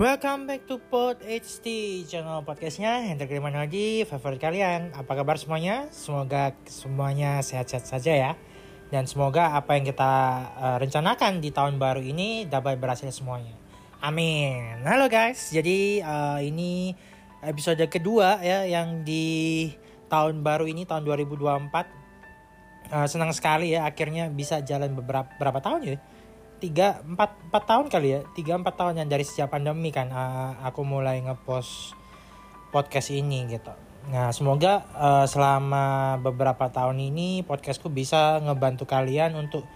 Welcome back to Pod HT channel podcastnya Hendrik Rimanoji favorit kalian. Apa kabar semuanya? Semoga semuanya sehat-sehat saja ya. Dan semoga apa yang kita uh, rencanakan di tahun baru ini dapat berhasil semuanya. Amin. Halo guys jadi uh, ini episode kedua ya yang di tahun baru ini tahun 2024 uh, senang sekali ya akhirnya bisa jalan beberapa berapa tahun ya tiga empat empat tahun kali ya. Tiga empat tahun yang dari sejak pandemi kan uh, aku mulai ngepost podcast ini gitu. Nah semoga uh, selama beberapa tahun ini podcastku bisa ngebantu kalian untuk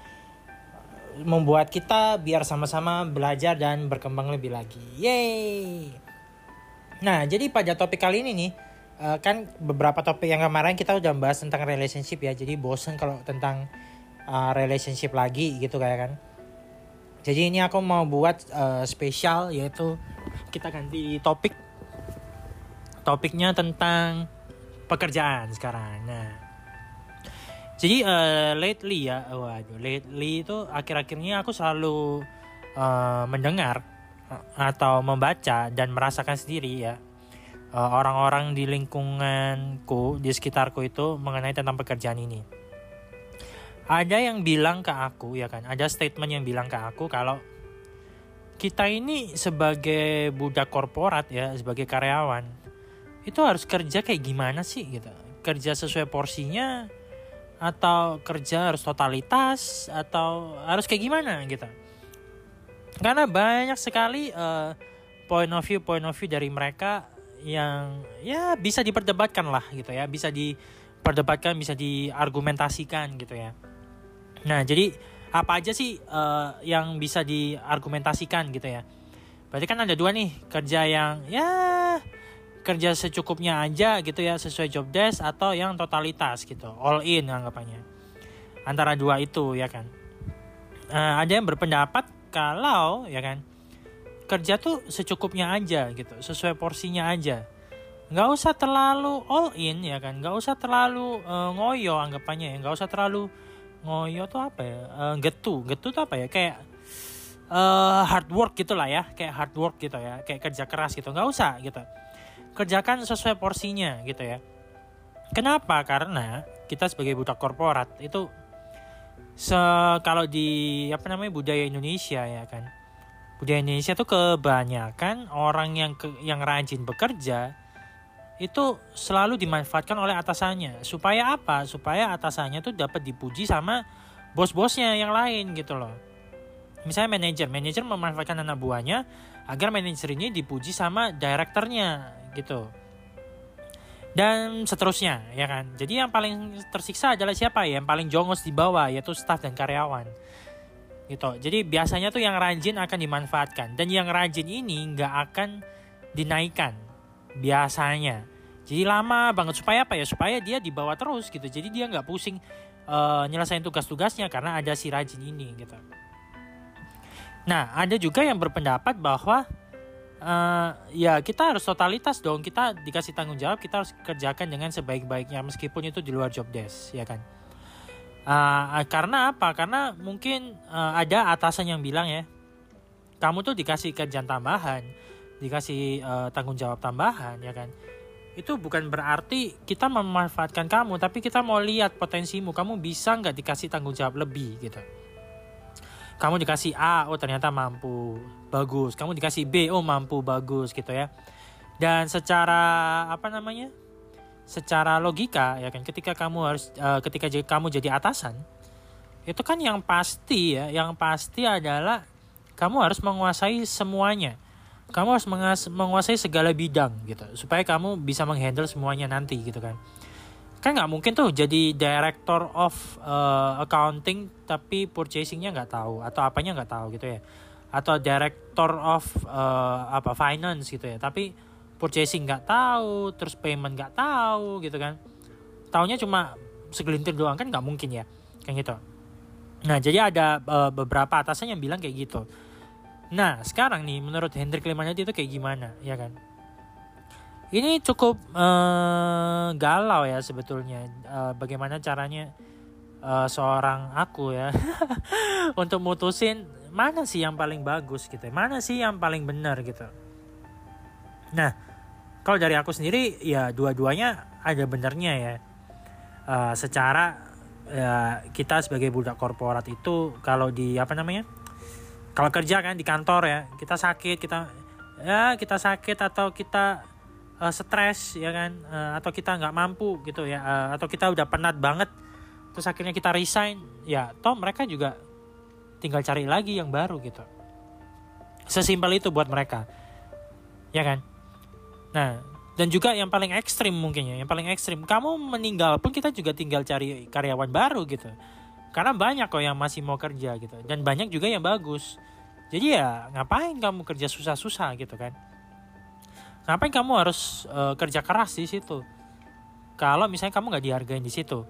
membuat kita biar sama-sama belajar dan berkembang lebih lagi. Yay nah jadi pada topik kali ini nih uh, kan beberapa topik yang kemarin kita udah bahas tentang relationship ya. Jadi bosen kalau tentang uh, relationship lagi gitu kayak kan jadi ini aku mau buat uh, spesial yaitu kita ganti topik. Topiknya tentang pekerjaan sekarang. Nah, jadi uh, lately ya, waduh, lately itu akhir-akhirnya aku selalu uh, mendengar atau membaca dan merasakan sendiri ya orang-orang uh, di lingkunganku di sekitarku itu mengenai tentang pekerjaan ini ada yang bilang ke aku ya kan? Ada statement yang bilang ke aku kalau kita ini sebagai budak korporat ya sebagai karyawan itu harus kerja kayak gimana sih gitu? Kerja sesuai porsinya atau kerja harus totalitas atau harus kayak gimana gitu? Karena banyak sekali uh, point of view point of view dari mereka yang ya bisa diperdebatkan lah gitu ya. Bisa diperdebatkan bisa diargumentasikan gitu ya Nah, jadi apa aja sih uh, yang bisa diargumentasikan gitu ya? Berarti kan ada dua nih, kerja yang ya kerja secukupnya aja gitu ya sesuai job desk atau yang totalitas gitu, all in anggapannya. Antara dua itu ya kan. Uh, ada yang berpendapat kalau ya kan kerja tuh secukupnya aja gitu, sesuai porsinya aja. Nggak usah terlalu all in ya kan, nggak usah terlalu uh, ngoyo anggapannya ya, nggak usah terlalu ngoyo tuh apa ya? Uh, getu getu tuh apa ya? Kayak uh, hard work gitulah ya. Kayak hard work gitu ya. Kayak kerja keras gitu. Nggak usah gitu. Kerjakan sesuai porsinya gitu ya. Kenapa? Karena kita sebagai budak korporat itu se kalau di apa namanya budaya Indonesia ya kan. Budaya Indonesia tuh kebanyakan orang yang ke, yang rajin bekerja itu selalu dimanfaatkan oleh atasannya. Supaya apa? Supaya atasannya tuh dapat dipuji sama bos-bosnya yang lain gitu loh. Misalnya manajer manajer memanfaatkan anak buahnya agar manajer ini dipuji sama direkturnya gitu. Dan seterusnya ya kan? Jadi yang paling tersiksa adalah siapa? Ya yang paling jongos di bawah yaitu staff dan karyawan. Gitu. Jadi biasanya tuh yang rajin akan dimanfaatkan. Dan yang rajin ini nggak akan dinaikkan biasanya. Jadi lama banget. Supaya apa ya? Supaya dia dibawa terus gitu. Jadi dia nggak pusing uh, nyelesain tugas-tugasnya karena ada si rajin ini gitu. Nah ada juga yang berpendapat bahwa uh, ya kita harus totalitas dong. Kita dikasih tanggung jawab kita harus kerjakan dengan sebaik-baiknya. Meskipun itu di luar job desk ya kan? Uh, karena apa? Karena mungkin uh, ada atasan yang bilang ya kamu tuh dikasih kerjaan tambahan dikasih uh, tanggung jawab tambahan ya kan? Itu bukan berarti kita memanfaatkan kamu tapi kita mau lihat potensimu. Kamu bisa nggak dikasih tanggung jawab lebih gitu? Kamu dikasih A oh ternyata mampu bagus. Kamu dikasih B oh mampu bagus gitu ya. Dan secara apa namanya? Secara logika ya kan? Ketika kamu harus uh, ketika kamu jadi atasan itu kan yang pasti ya yang pasti adalah kamu harus menguasai semuanya kamu harus menguasai segala bidang gitu. Supaya kamu bisa menghandle semuanya nanti gitu kan. Kan nggak mungkin tuh jadi director of uh, accounting tapi purchasingnya nggak tahu atau apanya nggak tahu gitu ya. Atau director of uh, apa finance gitu ya. Tapi purchasing nggak tahu terus payment nggak tahu gitu kan. Taunya cuma segelintir doang kan nggak mungkin ya kayak gitu. Nah jadi ada uh, beberapa atasan yang bilang kayak gitu Nah, sekarang nih menurut Hendrik Limanati itu kayak gimana, ya kan? Ini cukup uh, galau ya sebetulnya. Uh, bagaimana caranya uh, seorang aku ya untuk mutusin mana sih yang paling bagus gitu, mana sih yang paling benar gitu. Nah, kalau dari aku sendiri ya dua-duanya ada benernya ya. Uh, secara ya, kita sebagai budak korporat itu kalau di apa namanya? Kalau kerja kan di kantor ya, kita sakit, kita ya kita sakit atau kita uh, stres ya kan? Uh, atau kita nggak mampu gitu ya uh, atau kita udah penat banget terus akhirnya kita resign ya toh mereka juga tinggal cari lagi yang baru gitu. Sesimpel itu buat mereka ya kan? Nah dan juga yang paling ekstrim mungkin ya yang paling ekstrim kamu meninggal pun kita juga tinggal cari karyawan baru gitu karena banyak kok yang masih mau kerja gitu. Dan banyak juga yang bagus. Jadi ya ngapain kamu kerja susah-susah gitu kan? Ngapain kamu harus uh, kerja keras di situ? Kalau misalnya kamu nggak dihargain di situ.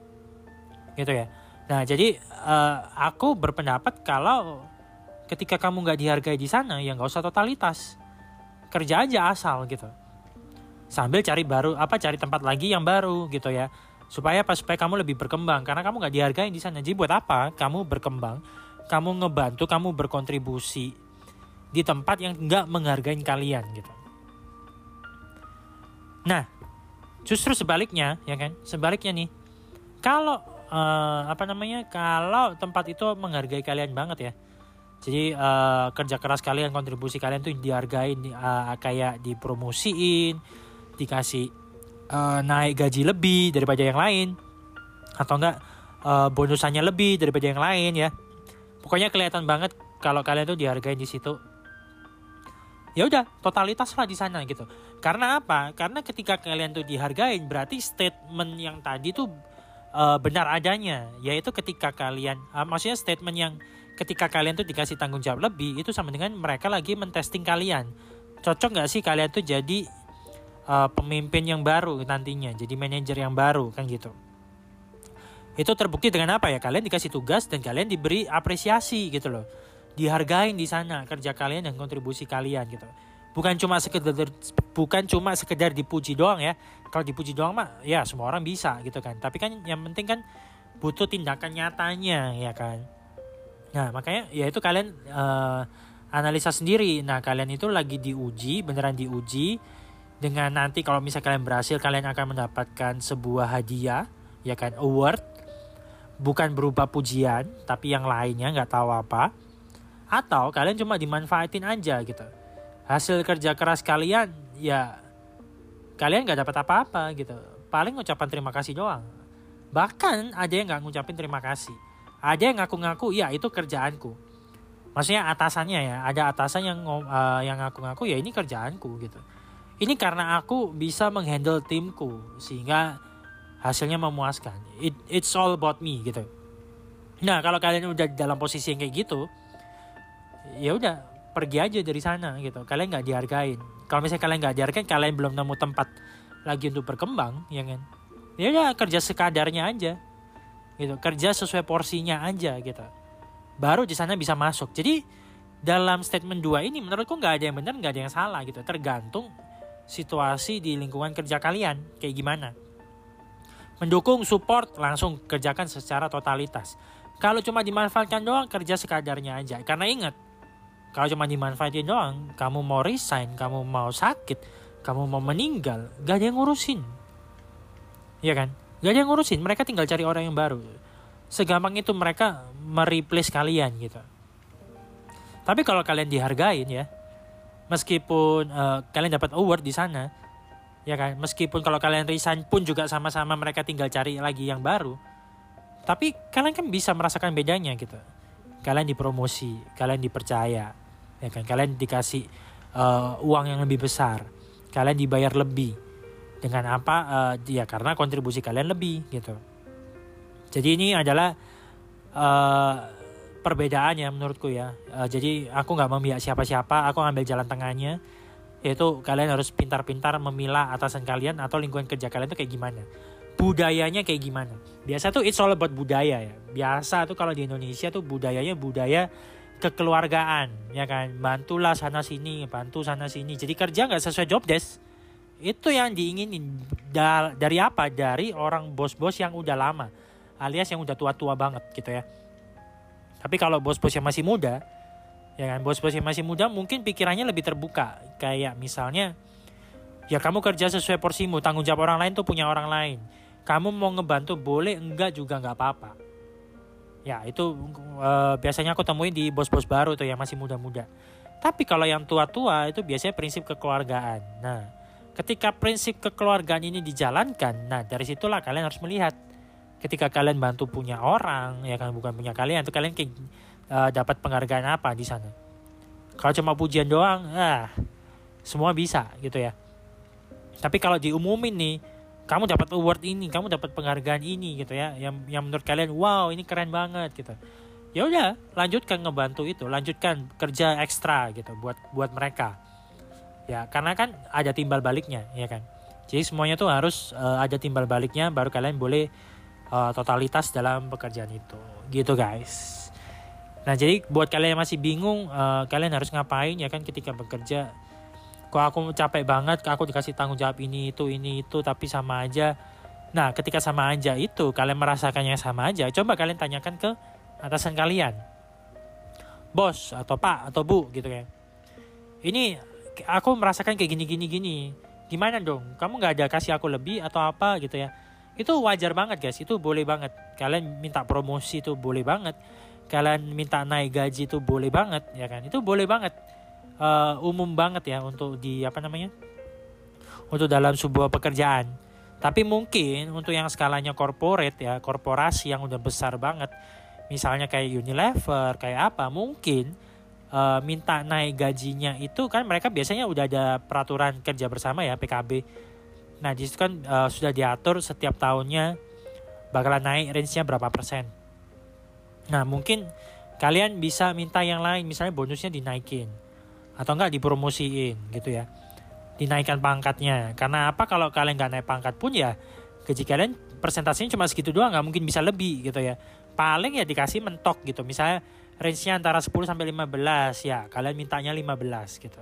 Gitu ya. Nah jadi uh, aku berpendapat kalau ketika kamu nggak dihargai di sana ya nggak usah totalitas. Kerja aja asal gitu. Sambil cari baru apa cari tempat lagi yang baru gitu ya supaya apa? Supaya kamu lebih berkembang. Karena kamu nggak dihargai di sana. Jadi buat apa? Kamu berkembang kamu ngebantu kamu berkontribusi di tempat yang nggak menghargai kalian gitu. Nah justru sebaliknya ya kan? Sebaliknya nih kalau uh, apa namanya? Kalau tempat itu menghargai kalian banget ya. Jadi uh, kerja keras kalian kontribusi kalian tuh dihargai uh, kayak dipromosiin dikasih uh, naik gaji lebih daripada yang lain. Atau enggak uh, bonusannya lebih daripada yang lain ya. Pokoknya kelihatan banget kalau kalian tuh dihargai di situ. Ya udah totalitas lah di sana gitu. Karena apa? Karena ketika kalian tuh dihargai berarti statement yang tadi tuh uh, benar adanya. Yaitu ketika kalian uh, maksudnya statement yang ketika kalian tuh dikasih tanggung jawab lebih itu sama dengan mereka lagi mentesting kalian. Cocok nggak sih kalian tuh jadi uh, pemimpin yang baru nantinya jadi manajer yang baru kan gitu. Itu terbukti dengan apa ya? Kalian dikasih tugas dan kalian diberi apresiasi gitu loh. Dihargain di sana kerja kalian dan kontribusi kalian gitu. Bukan cuma sekedar bukan cuma sekedar dipuji doang ya. Kalau dipuji doang mah ya semua orang bisa gitu kan. Tapi kan yang penting kan butuh tindakan nyatanya ya kan? Nah makanya ya itu kalian uh, analisa sendiri. Nah kalian itu lagi diuji beneran diuji dengan nanti kalau misalnya kalian berhasil kalian akan mendapatkan sebuah hadiah ya kan award. Bukan berupa pujian tapi yang lainnya nggak tahu apa. Atau kalian cuma dimanfaatin aja gitu. Hasil kerja keras kalian ya kalian nggak dapat apa-apa gitu. Paling ngucapan terima kasih doang. Bahkan ada yang nggak ngucapin terima kasih. Ada yang ngaku-ngaku ya itu kerjaanku. Maksudnya atasannya ya ada atasan yang uh, yang ngaku-ngaku ya ini kerjaanku gitu ini karena aku bisa menghandle timku sehingga hasilnya memuaskan. It, it's all about me gitu. Nah kalau kalian udah dalam posisi yang kayak gitu ya udah pergi aja dari sana gitu. Kalian nggak dihargain. Kalau misalnya kalian nggak dihargain kalian belum nemu tempat lagi untuk berkembang ya kan? Ya udah kerja sekadarnya aja gitu. Kerja sesuai porsinya aja gitu. Baru di sana bisa masuk. Jadi dalam statement dua ini menurutku nggak ada yang benar nggak ada yang salah gitu. Tergantung situasi di lingkungan kerja kalian kayak gimana mendukung support langsung kerjakan secara totalitas kalau cuma dimanfaatkan doang kerja sekadarnya aja karena ingat kalau cuma dimanfaatin doang, kamu mau resign, kamu mau sakit, kamu mau meninggal, gak ada yang ngurusin. Iya kan? Gak ada yang ngurusin, mereka tinggal cari orang yang baru. Segampang itu mereka mereplace kalian gitu. Tapi kalau kalian dihargain ya, meskipun uh, kalian dapat award di sana, ya kan, meskipun kalau kalian resign pun juga sama-sama mereka tinggal cari lagi yang baru. Tapi kalian kan bisa merasakan bedanya gitu. Kalian dipromosi, kalian dipercaya, ya kan? Kalian dikasih uh, uang yang lebih besar. Kalian dibayar lebih. Dengan apa? Uh, ya karena kontribusi kalian lebih gitu. Jadi ini adalah uh, perbedaan ya menurutku ya. Uh, jadi aku nggak memihak siapa-siapa aku ngambil jalan tengahnya. Yaitu kalian harus pintar-pintar memilah atasan kalian atau lingkungan kerja kalian itu kayak gimana. Budayanya kayak gimana. Biasa tuh it's all about budaya ya. Biasa tuh kalau di Indonesia tuh budayanya budaya kekeluargaan ya kan? Bantulah sana sini bantu sana sini. Jadi kerja nggak sesuai job desk. Itu yang diinginin. Dari apa? Dari orang bos-bos yang udah lama alias yang udah tua-tua banget gitu ya tapi kalau bos-bos yang masih muda ya kan? Bos-bos yang masih muda mungkin pikirannya lebih terbuka. Kayak misalnya ya kamu kerja sesuai porsimu tanggung jawab orang lain tuh punya orang lain. Kamu mau ngebantu boleh enggak juga nggak apa-apa. Ya itu uh, biasanya aku temuin di bos-bos baru tuh yang masih muda-muda. Tapi kalau yang tua-tua itu biasanya prinsip kekeluargaan. Nah ketika prinsip kekeluargaan ini dijalankan nah dari situlah kalian harus melihat ketika kalian bantu punya orang ya kan bukan punya kalian itu kalian uh, dapat penghargaan apa di sana kalau cuma pujian doang ah semua bisa gitu ya tapi kalau diumumin nih kamu dapat award ini, kamu dapat penghargaan ini gitu ya, yang yang menurut kalian wow ini keren banget gitu. Ya udah, lanjutkan ngebantu itu, lanjutkan kerja ekstra gitu buat buat mereka. Ya, karena kan ada timbal baliknya, ya kan. Jadi semuanya tuh harus uh, ada timbal baliknya baru kalian boleh uh, totalitas dalam pekerjaan itu. Gitu guys. Nah, jadi buat kalian yang masih bingung uh, kalian harus ngapain ya kan ketika bekerja? Kok aku capek banget aku dikasih tanggung jawab ini itu ini itu tapi sama aja? Nah ketika sama aja itu kalian merasakannya sama aja coba kalian tanyakan ke atasan kalian. Bos atau pak atau bu gitu kan. Ini aku merasakan kayak gini gini gini. Gimana dong? Kamu nggak ada kasih aku lebih atau apa gitu ya itu wajar banget guys. Itu boleh banget. Kalian minta promosi itu boleh banget. Kalian minta naik gaji itu boleh banget ya kan? Itu boleh banget. Uh, umum banget ya untuk di apa namanya? Untuk dalam sebuah pekerjaan. Tapi mungkin untuk yang skalanya corporate ya korporasi yang udah besar banget misalnya kayak Unilever kayak apa mungkin uh, minta naik gajinya itu kan mereka biasanya udah ada peraturan kerja bersama ya PKB nah di situ kan uh, sudah diatur setiap tahunnya bakalan naik range-nya berapa persen. Nah mungkin kalian bisa minta yang lain misalnya bonusnya dinaikin atau enggak dipromosiin gitu ya. Dinaikkan pangkatnya. Karena apa? Kalau kalian nggak naik pangkat pun ya gaji kalian persentasenya cuma segitu doang nggak mungkin bisa lebih gitu ya. Paling ya dikasih mentok gitu. Misalnya range-nya antara 10 sampai 15 ya kalian mintanya 15 gitu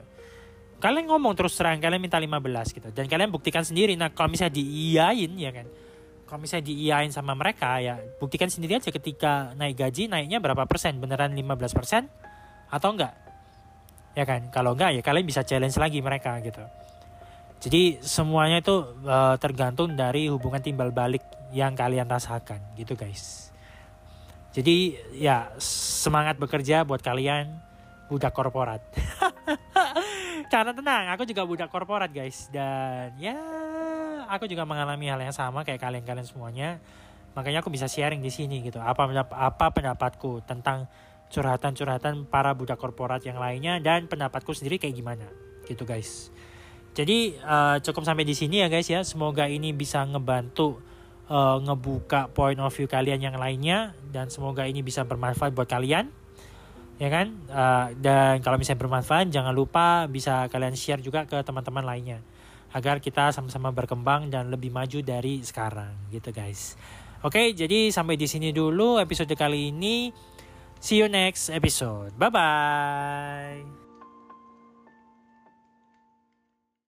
kalian ngomong terus terang kalian minta 15 gitu. Dan kalian buktikan sendiri. Nah kalau misalnya diiyain ya kan? Kalau misalnya diiyain sama mereka ya buktikan sendiri aja ketika naik gaji naiknya berapa persen? Beneran 15 persen? Atau enggak? Ya kan? Kalau enggak ya kalian bisa challenge lagi mereka gitu. Jadi semuanya itu uh, tergantung dari hubungan timbal balik yang kalian rasakan. Gitu guys. Jadi ya semangat bekerja buat kalian budak korporat karena tenang aku juga budak korporat guys dan ya aku juga mengalami hal yang sama kayak kalian-kalian semuanya makanya aku bisa sharing di sini gitu apa apa pendapatku tentang curhatan-curhatan para budak korporat yang lainnya dan pendapatku sendiri kayak gimana gitu guys. Jadi uh, cukup sampai di sini ya guys ya. Semoga ini bisa ngebantu uh, ngebuka point of view kalian yang lainnya dan semoga ini bisa bermanfaat buat kalian. Ya kan? Uh, dan kalau misalnya bermanfaat jangan lupa bisa kalian share juga ke teman-teman lainnya agar kita sama-sama berkembang dan lebih maju dari sekarang gitu guys. Oke, jadi sampai di sini dulu episode kali ini. See you next episode. Bye bye.